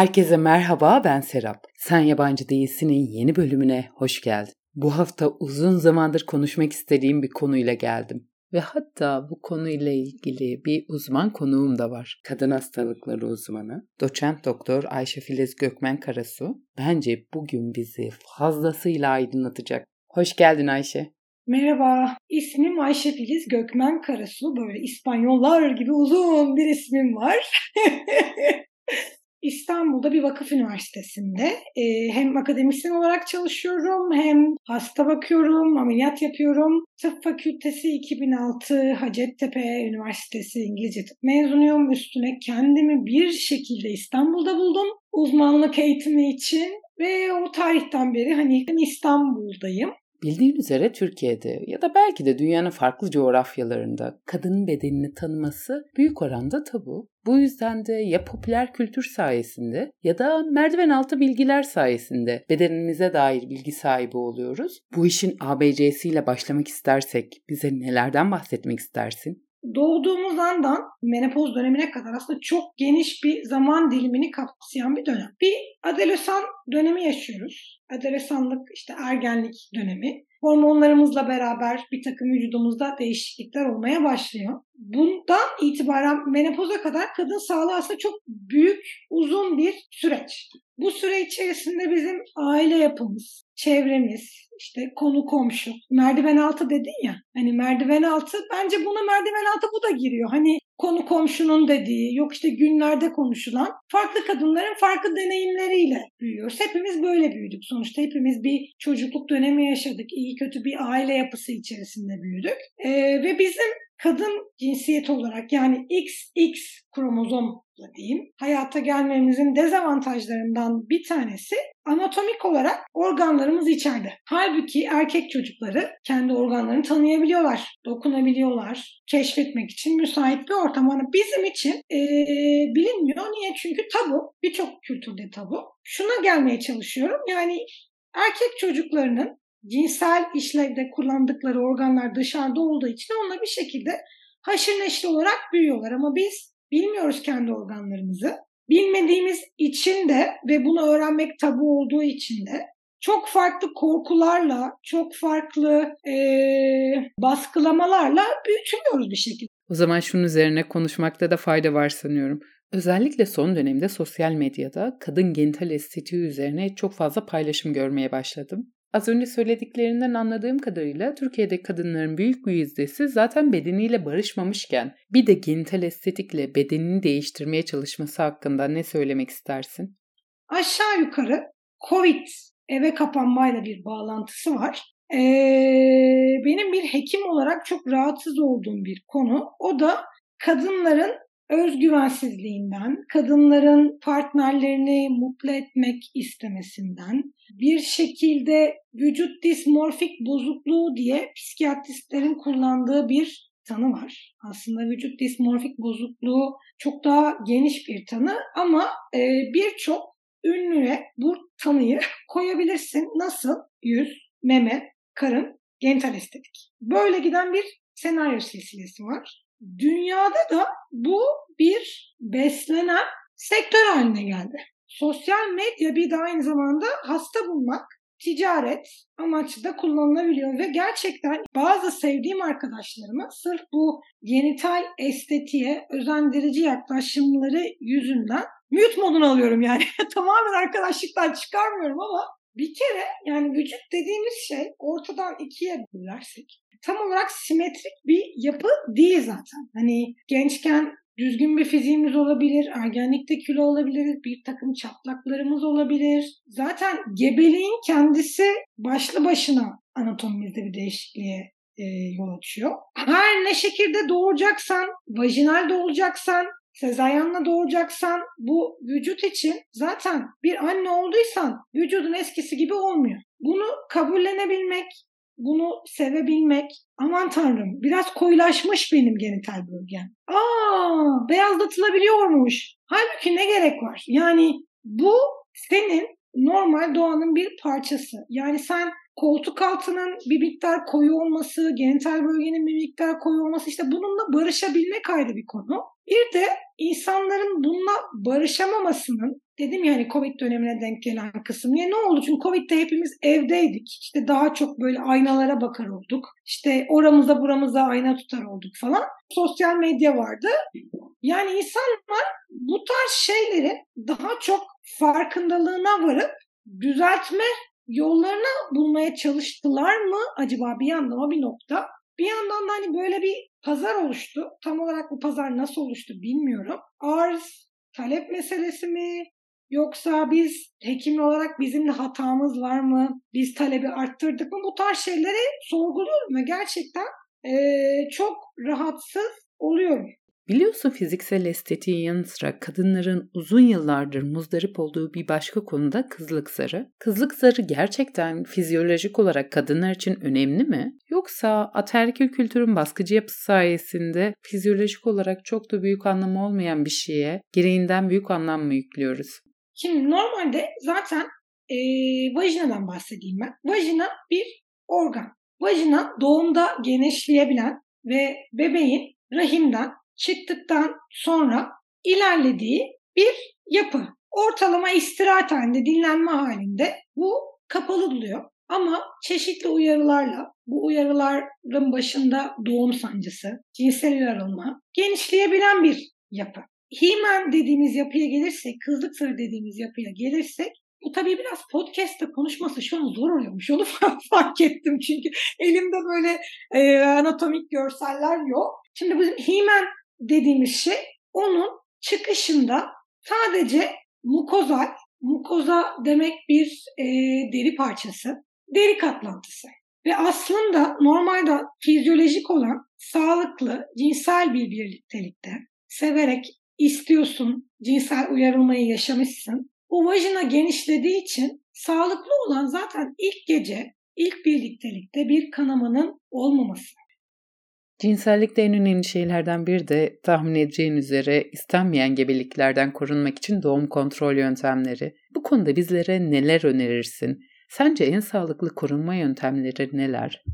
Herkese merhaba ben Serap. Sen Yabancı Değilsin'in yeni bölümüne hoş geldin. Bu hafta uzun zamandır konuşmak istediğim bir konuyla geldim. Ve hatta bu konuyla ilgili bir uzman konuğum da var. Kadın hastalıkları uzmanı, doçent doktor Ayşe Filiz Gökmen Karasu. Bence bugün bizi fazlasıyla aydınlatacak. Hoş geldin Ayşe. Merhaba, ismim Ayşe Filiz Gökmen Karasu. Böyle İspanyollar gibi uzun bir ismim var. İstanbul'da bir vakıf üniversitesinde e, hem akademisyen olarak çalışıyorum hem hasta bakıyorum, ameliyat yapıyorum. Tıp Fakültesi 2006 Hacettepe Üniversitesi İngilizce tıp mezunuyum. Üstüne kendimi bir şekilde İstanbul'da buldum uzmanlık eğitimi için ve o tarihten beri hani İstanbul'dayım. Bildiğin üzere Türkiye'de ya da belki de dünyanın farklı coğrafyalarında kadının bedenini tanıması büyük oranda tabu. Bu yüzden de ya popüler kültür sayesinde ya da merdiven altı bilgiler sayesinde bedenimize dair bilgi sahibi oluyoruz. Bu işin ABC'siyle başlamak istersek bize nelerden bahsetmek istersin? doğduğumuz andan menopoz dönemine kadar aslında çok geniş bir zaman dilimini kapsayan bir dönem. Bir adolesan dönemi yaşıyoruz. Adolesanlık işte ergenlik dönemi. Hormonlarımızla beraber bir takım vücudumuzda değişiklikler olmaya başlıyor. Bundan itibaren menopoza kadar kadın sağlığı aslında çok büyük, uzun bir süreç. Bu süre içerisinde bizim aile yapımız, çevremiz, işte konu komşu, merdiven altı dedin ya. Hani merdiven altı bence buna merdiven altı bu da giriyor. Hani konu komşunun dediği, yok işte günlerde konuşulan farklı kadınların farklı deneyimleriyle büyüyoruz. Hepimiz böyle büyüdük. Sonuçta hepimiz bir çocukluk dönemi yaşadık. İyi kötü bir aile yapısı içerisinde büyüdük. Ee, ve bizim kadın cinsiyet olarak yani XX kromozom diyeyim hayata gelmemizin dezavantajlarından bir tanesi anatomik olarak organlarımız içeride. Halbuki erkek çocukları kendi organlarını tanıyabiliyorlar, dokunabiliyorlar, keşfetmek için müsait bir ortam. Ama bizim için ee, bilinmiyor. Niye? Çünkü tabu. Birçok kültürde tabu. Şuna gelmeye çalışıyorum. Yani erkek çocuklarının cinsel işlevde kullandıkları organlar dışarıda olduğu için onunla bir şekilde haşır neşir olarak büyüyorlar. Ama biz bilmiyoruz kendi organlarımızı. Bilmediğimiz için de ve bunu öğrenmek tabu olduğu için de çok farklı korkularla, çok farklı e, baskılamalarla büyütülüyoruz bir şekilde. O zaman şunun üzerine konuşmakta da fayda var sanıyorum. Özellikle son dönemde sosyal medyada kadın genital estetiği üzerine çok fazla paylaşım görmeye başladım. Az önce söylediklerinden anladığım kadarıyla Türkiye'de kadınların büyük bir yüzdesi zaten bedeniyle barışmamışken bir de genital estetikle bedenini değiştirmeye çalışması hakkında ne söylemek istersin? Aşağı yukarı Covid eve kapanmayla bir bağlantısı var. Ee, benim bir hekim olarak çok rahatsız olduğum bir konu. O da kadınların özgüvensizliğinden, kadınların partnerlerini mutlu etmek istemesinden, bir şekilde vücut dismorfik bozukluğu diye psikiyatristlerin kullandığı bir tanı var. Aslında vücut dismorfik bozukluğu çok daha geniş bir tanı ama e, birçok ünlüye bu tanıyı koyabilirsin. Nasıl? Yüz, meme, karın, genital estetik. Böyle giden bir senaryo silsilesi var. Dünyada da bu bir beslenen sektör haline geldi. Sosyal medya bir de aynı zamanda hasta bulmak, ticaret amaçlı da kullanılabiliyor ve gerçekten bazı sevdiğim arkadaşlarıma sırf bu genital estetiğe özendirici yaklaşımları yüzünden mute modunu alıyorum yani. Tamamen arkadaşlıktan çıkarmıyorum ama bir kere yani vücut dediğimiz şey ortadan ikiye bölersek tam olarak simetrik bir yapı değil zaten. Hani gençken düzgün bir fiziğimiz olabilir, ergenlikte kilo olabilir, bir takım çatlaklarımız olabilir. Zaten gebeliğin kendisi başlı başına anatomimizde bir değişikliğe e, yol açıyor. Her ne şekilde doğuracaksan, vajinal doğuracaksan, sezaryenle doğuracaksan bu vücut için zaten bir anne olduysan vücudun eskisi gibi olmuyor. Bunu kabullenebilmek, bunu sevebilmek. Aman tanrım biraz koyulaşmış benim genital bölgem. Aa beyazlatılabiliyormuş. Halbuki ne gerek var? Yani bu senin normal doğanın bir parçası. Yani sen koltuk altının bir miktar koyu olması, genital bölgenin bir miktar koyu olması işte bununla barışabilmek ayrı bir konu. Bir de insanların bununla barışamamasının dedim yani Covid dönemine denk gelen kısım. Niye ne oldu? Çünkü Covid'de hepimiz evdeydik. İşte daha çok böyle aynalara bakar olduk. İşte oramıza buramıza ayna tutar olduk falan. Sosyal medya vardı. Yani insanlar bu tarz şeyleri daha çok farkındalığına varıp düzeltme yollarını bulmaya çalıştılar mı acaba bir yandan o bir nokta. Bir yandan da hani böyle bir pazar oluştu. Tam olarak bu pazar nasıl oluştu bilmiyorum. Arz, talep meselesi mi? Yoksa biz hekim olarak bizim de hatamız var mı? Biz talebi arttırdık mı? Bu tarz şeyleri sorguluyorum ve gerçekten ee, çok rahatsız oluyorum. Biliyorsun fiziksel estetiğin yanı sıra kadınların uzun yıllardır muzdarip olduğu bir başka konuda kızlık zarı. Kızlık zarı gerçekten fizyolojik olarak kadınlar için önemli mi? Yoksa ataerkil kültürün baskıcı yapısı sayesinde fizyolojik olarak çok da büyük anlamı olmayan bir şeye gereğinden büyük anlam mı yüklüyoruz? Şimdi normalde zaten e, vajinadan bahsedeyim ben. Vajina bir organ. Vajina doğumda genişleyebilen ve bebeğin rahimden çıktıktan sonra ilerlediği bir yapı. Ortalama istirahat halinde, dinlenme halinde bu kapalı duruyor. Ama çeşitli uyarılarla, bu uyarıların başında doğum sancısı, cinsel uyarılma, genişleyebilen bir yapı. Himen dediğimiz yapıya gelirsek, kızlık sarı dediğimiz yapıya gelirsek bu tabii biraz podcast'te konuşması şu an zor oluyormuş. Onu fark ettim çünkü elimde böyle e, anatomik görseller yok. Şimdi bizim himen dediğimiz şey onun çıkışında sadece mukozal, mukoza demek bir e, deri parçası, deri katlantısı. Ve aslında normalde fizyolojik olan sağlıklı cinsel bir birliktelikte severek istiyorsun, cinsel uyarılmayı yaşamışsın. O vajina genişlediği için sağlıklı olan zaten ilk gece, ilk birliktelikte bir kanamanın olmaması. Cinsellikte en önemli şeylerden biri de tahmin edeceğin üzere istenmeyen gebeliklerden korunmak için doğum kontrol yöntemleri. Bu konuda bizlere neler önerirsin? Sence en sağlıklı korunma yöntemleri neler?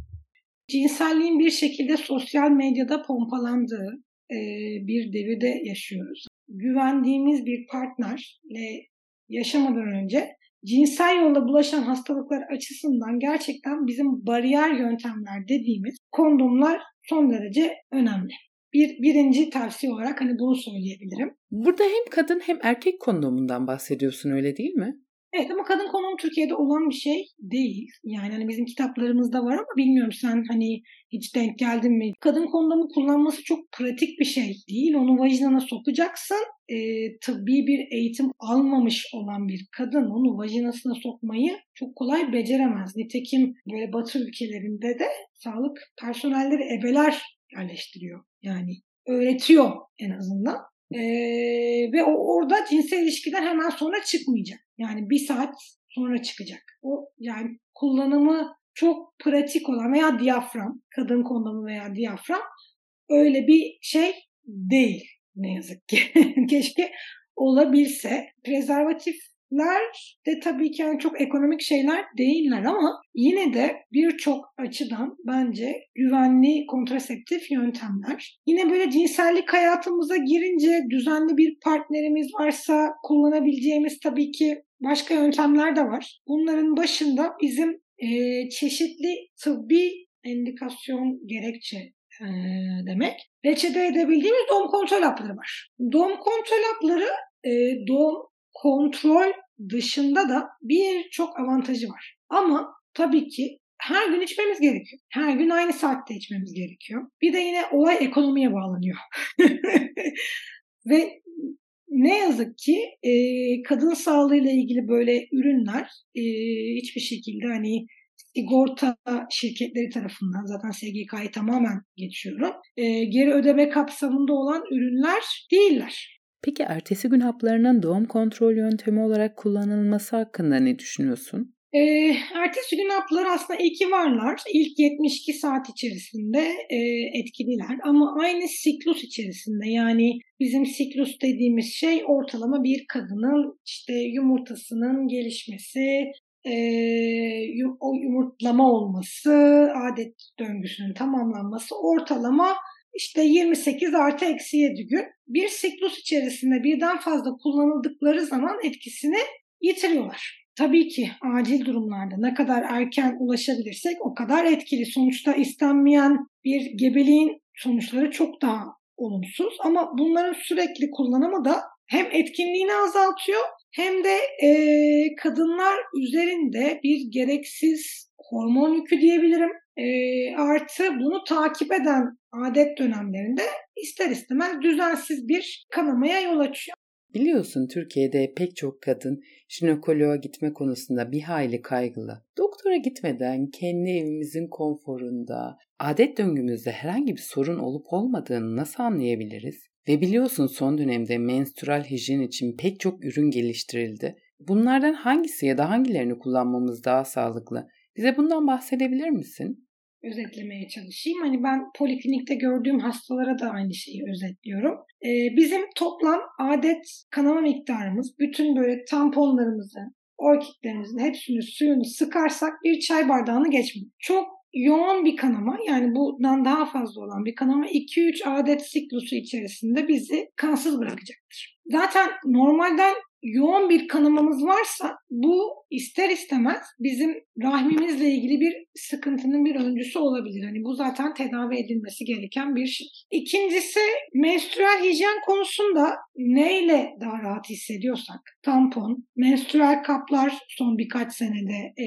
Cinselliğin bir şekilde sosyal medyada pompalandığı e, bir devirde yaşıyoruz. Güvendiğimiz bir partnerle yaşamadan önce cinsel yolda bulaşan hastalıklar açısından gerçekten bizim bariyer yöntemler dediğimiz kondomlar son derece önemli. Bir birinci tavsiye olarak hani bunu söyleyebilirim. Burada hem kadın hem erkek kondomundan bahsediyorsun öyle değil mi? Evet ama kadın konum Türkiye'de olan bir şey değil. Yani hani bizim kitaplarımızda var ama bilmiyorum sen hani hiç denk geldin mi? Kadın kondomu kullanması çok pratik bir şey değil. Onu vajinana sokacaksın. E, tıbbi bir eğitim almamış olan bir kadın onu vajinasına sokmayı çok kolay beceremez. Nitekim böyle batı ülkelerinde de sağlık personelleri ebeler yerleştiriyor. Yani öğretiyor en azından. Ee, ve o orada cinsel ilişkiden hemen sonra çıkmayacak. Yani bir saat sonra çıkacak. O yani kullanımı çok pratik olan veya diyafram, kadın kondomu veya diyafram öyle bir şey değil ne yazık ki. Keşke olabilse. Prezervatifler de tabii ki yani çok ekonomik şeyler değiller ama yine de birçok açıdan bence güvenli kontraseptif yöntemler. Yine böyle cinsellik hayatımıza girince düzenli bir partnerimiz varsa kullanabileceğimiz tabii ki başka yöntemler de var. Bunların başında bizim e, çeşitli tıbbi endikasyon gerekçe e, demek. Reçete edebildiğimiz doğum kontrol hapları var. Doğum kontrol hapları e, doğum kontrol dışında da birçok avantajı var. Ama tabii ki her gün içmemiz gerekiyor. Her gün aynı saatte içmemiz gerekiyor. Bir de yine olay ekonomiye bağlanıyor. Ve ne yazık ki e, kadın sağlığıyla ilgili böyle ürünler e, hiçbir şekilde hani sigorta şirketleri tarafından zaten SGK'yı tamamen geçiyorum. E, geri ödeme kapsamında olan ürünler değiller. Peki ertesi gün haplarının doğum kontrol yöntemi olarak kullanılması hakkında ne düşünüyorsun? E, ertesi gün haplar aslında iki varlar. İlk 72 saat içerisinde e, etkililer ama aynı siklus içerisinde yani bizim siklus dediğimiz şey ortalama bir kadının işte yumurtasının gelişmesi, o yumurtlama olması, adet döngüsünün tamamlanması ortalama işte 28 artı eksi 7 gün bir siklus içerisinde birden fazla kullanıldıkları zaman etkisini yitiriyorlar. Tabii ki acil durumlarda ne kadar erken ulaşabilirsek o kadar etkili. Sonuçta istenmeyen bir gebeliğin sonuçları çok daha olumsuz ama bunların sürekli kullanımı da hem etkinliğini azaltıyor hem de e, kadınlar üzerinde bir gereksiz hormon yükü diyebilirim. E, artı bunu takip eden adet dönemlerinde ister istemez düzensiz bir kanamaya yol açıyor. Biliyorsun Türkiye'de pek çok kadın jinekoloğa gitme konusunda bir hayli kaygılı. Doktora gitmeden kendi evimizin konforunda, adet döngümüzde herhangi bir sorun olup olmadığını nasıl anlayabiliriz? Ve biliyorsun son dönemde menstrual hijyen için pek çok ürün geliştirildi. Bunlardan hangisi ya da hangilerini kullanmamız daha sağlıklı? Bize bundan bahsedebilir misin? özetlemeye çalışayım. Hani ben poliklinikte gördüğüm hastalara da aynı şeyi özetliyorum. Ee, bizim toplam adet kanama miktarımız bütün böyle tamponlarımızı, orkidlerimizin hepsini suyunu sıkarsak bir çay bardağını geçmiyor. Çok yoğun bir kanama yani bundan daha fazla olan bir kanama 2-3 adet siklusu içerisinde bizi kansız bırakacaktır. Zaten normalden yoğun bir kanamamız varsa bu ister istemez bizim rahmimizle ilgili bir sıkıntının bir öncüsü olabilir. Hani bu zaten tedavi edilmesi gereken bir şey. İkincisi menstrual hijyen konusunda neyle daha rahat hissediyorsak tampon, menstrual kaplar son birkaç senede e,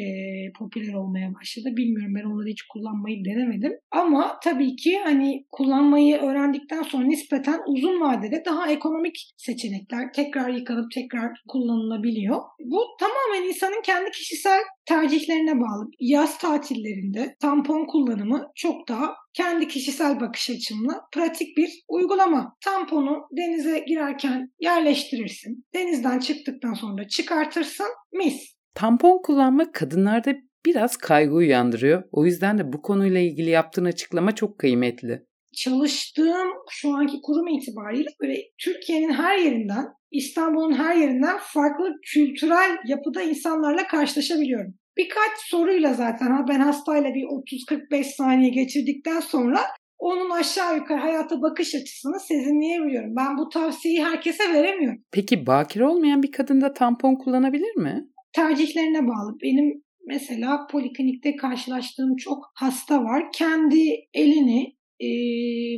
popüler olmaya başladı. Bilmiyorum ben onları hiç kullanmayı denemedim. Ama tabii ki hani kullanmayı öğrendikten sonra nispeten uzun vadede daha ekonomik seçenekler tekrar yıkanıp tekrar kullanılabiliyor. Bu tamamen insanın kendi kişisel tercihlerine bağlı. Yaz tatillerinde tampon kullanımı çok daha kendi kişisel bakış açımla pratik bir uygulama. Tamponu denize girerken yerleştirirsin. Denizden çıktıktan sonra çıkartırsın. Mis. Tampon kullanmak kadınlarda biraz kaygı uyandırıyor. O yüzden de bu konuyla ilgili yaptığın açıklama çok kıymetli. Çalıştığım şu anki kurum itibariyle böyle Türkiye'nin her yerinden İstanbul'un her yerinden farklı kültürel yapıda insanlarla karşılaşabiliyorum. Birkaç soruyla zaten ben hastayla bir 30-45 saniye geçirdikten sonra onun aşağı yukarı hayata bakış açısını sezinleyebiliyorum. Ben bu tavsiyeyi herkese veremiyorum. Peki bakire olmayan bir kadın da tampon kullanabilir mi? Tercihlerine bağlı. Benim mesela poliklinikte karşılaştığım çok hasta var. Kendi elini e,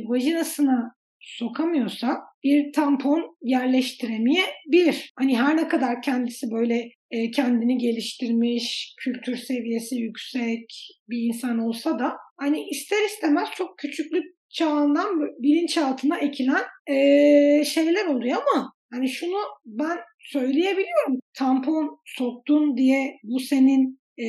vajinasına sokamıyorsa bir tampon yerleştiremeyebilir. Hani her ne kadar kendisi böyle e, kendini geliştirmiş, kültür seviyesi yüksek bir insan olsa da hani ister istemez çok küçüklük çağından bilinçaltına ekilen e, şeyler oluyor ama hani şunu ben söyleyebiliyorum. Tampon soktun diye bu senin e,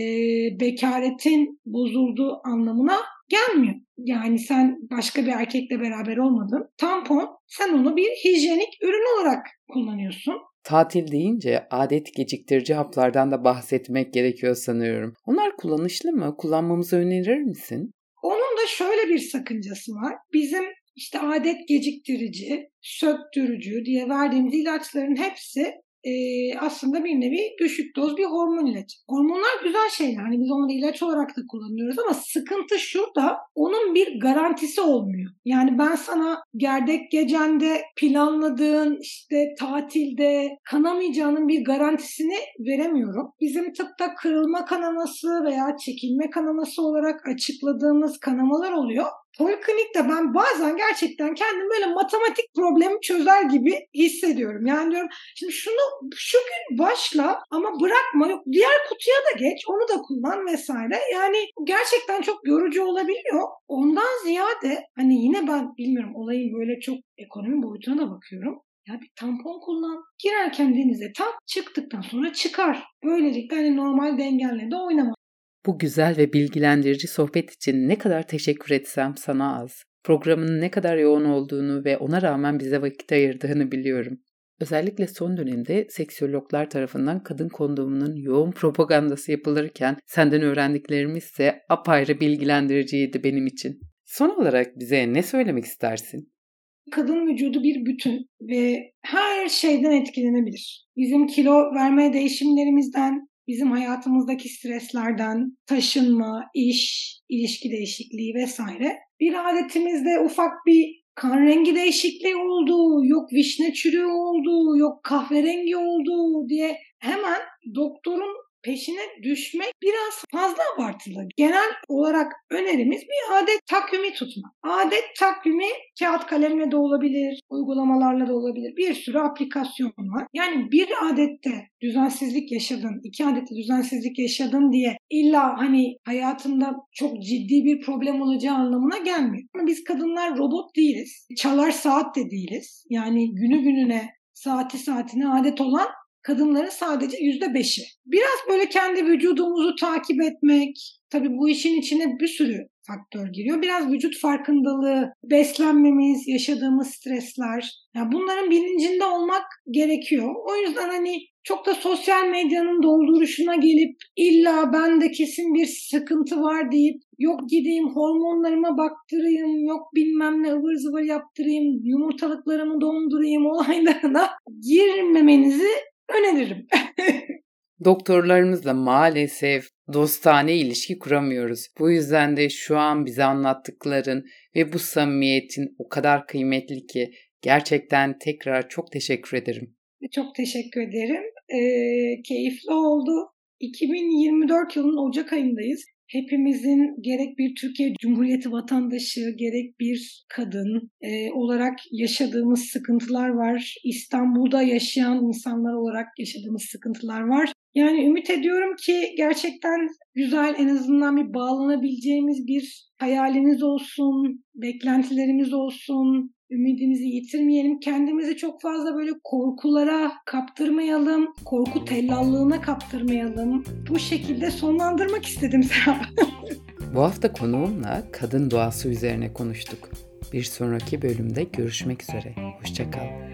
bekaretin bozulduğu anlamına gelmiyor. Yani sen başka bir erkekle beraber olmadın. Tampon sen onu bir hijyenik ürün olarak kullanıyorsun. Tatil deyince adet geciktirici haplardan da bahsetmek gerekiyor sanıyorum. Onlar kullanışlı mı? Kullanmamızı önerir misin? Onun da şöyle bir sakıncası var. Bizim işte adet geciktirici, söktürücü diye verdiğimiz ilaçların hepsi e, aslında bir nevi düşük doz bir hormon ilacı. Hormonlar güzel şeyler. Hani biz onları ilaç olarak da kullanıyoruz ama sıkıntı şurada onun bir garantisi olmuyor. Yani ben sana gerdek gecende planladığın işte tatilde kanamayacağının bir garantisini veremiyorum. Bizim tıpta kırılma kanaması veya çekilme kanaması olarak açıkladığımız kanamalar oluyor. Poliklinikte ben bazen gerçekten kendim böyle matematik problemi çözer gibi hissediyorum. Yani diyorum şimdi şunu şu gün başla ama bırakma yok diğer kutuya da geç onu da kullan vesaire. Yani gerçekten çok yorucu olabiliyor. Ondan ziyade hani yine ben bilmiyorum olayın böyle çok ekonomi boyutuna da bakıyorum. Ya bir tampon kullan. Girerken denize tak, çıktıktan sonra çıkar. Böylelikle hani normal dengenle de oynama. Bu güzel ve bilgilendirici sohbet için ne kadar teşekkür etsem sana az. Programın ne kadar yoğun olduğunu ve ona rağmen bize vakit ayırdığını biliyorum. Özellikle son dönemde seksiyologlar tarafından kadın kondomunun yoğun propagandası yapılırken senden öğrendiklerimiz ise apayrı bilgilendiriciydi benim için. Son olarak bize ne söylemek istersin? Kadın vücudu bir bütün ve her şeyden etkilenebilir. Bizim kilo verme değişimlerimizden, bizim hayatımızdaki streslerden, taşınma, iş, ilişki değişikliği vesaire. Bir adetimizde ufak bir kan rengi değişikliği oldu, yok vişne çürüğü oldu, yok kahverengi oldu diye hemen doktorun peşine düşmek biraz fazla abartılı. Genel olarak önerimiz bir adet takvimi tutma. Adet takvimi kağıt kalemle de olabilir, uygulamalarla da olabilir. Bir sürü aplikasyon var. Yani bir adette düzensizlik yaşadın, iki adette düzensizlik yaşadın diye illa hani hayatında çok ciddi bir problem olacağı anlamına gelmiyor. Ama biz kadınlar robot değiliz. Çalar saat de değiliz. Yani günü gününe saati saatine adet olan kadınların sadece yüzde beşi. Biraz böyle kendi vücudumuzu takip etmek, tabii bu işin içine bir sürü faktör giriyor. Biraz vücut farkındalığı, beslenmemiz, yaşadığımız stresler. Yani bunların bilincinde olmak gerekiyor. O yüzden hani çok da sosyal medyanın dolduruşuna gelip illa bende kesin bir sıkıntı var deyip yok gideyim hormonlarıma baktırayım, yok bilmem ne ıvır zıvır yaptırayım, yumurtalıklarımı dondurayım olaylarına girmemenizi öneririm. Doktorlarımızla maalesef dostane ilişki kuramıyoruz. Bu yüzden de şu an bize anlattıkların ve bu samimiyetin o kadar kıymetli ki gerçekten tekrar çok teşekkür ederim. Çok teşekkür ederim. Ee, keyifli oldu. 2024 yılının Ocak ayındayız hepimizin gerek bir Türkiye Cumhuriyeti vatandaşı gerek bir kadın e, olarak yaşadığımız sıkıntılar var. İstanbul'da yaşayan insanlar olarak yaşadığımız sıkıntılar var. Yani ümit ediyorum ki gerçekten güzel en azından bir bağlanabileceğimiz bir hayaliniz olsun, beklentilerimiz olsun, ümidimizi yitirmeyelim. Kendimizi çok fazla böyle korkulara kaptırmayalım. Korku tellallığına kaptırmayalım. Bu şekilde sonlandırmak istedim Serap. Bu hafta konuğumla kadın doğası üzerine konuştuk. Bir sonraki bölümde görüşmek üzere. Hoşçakal.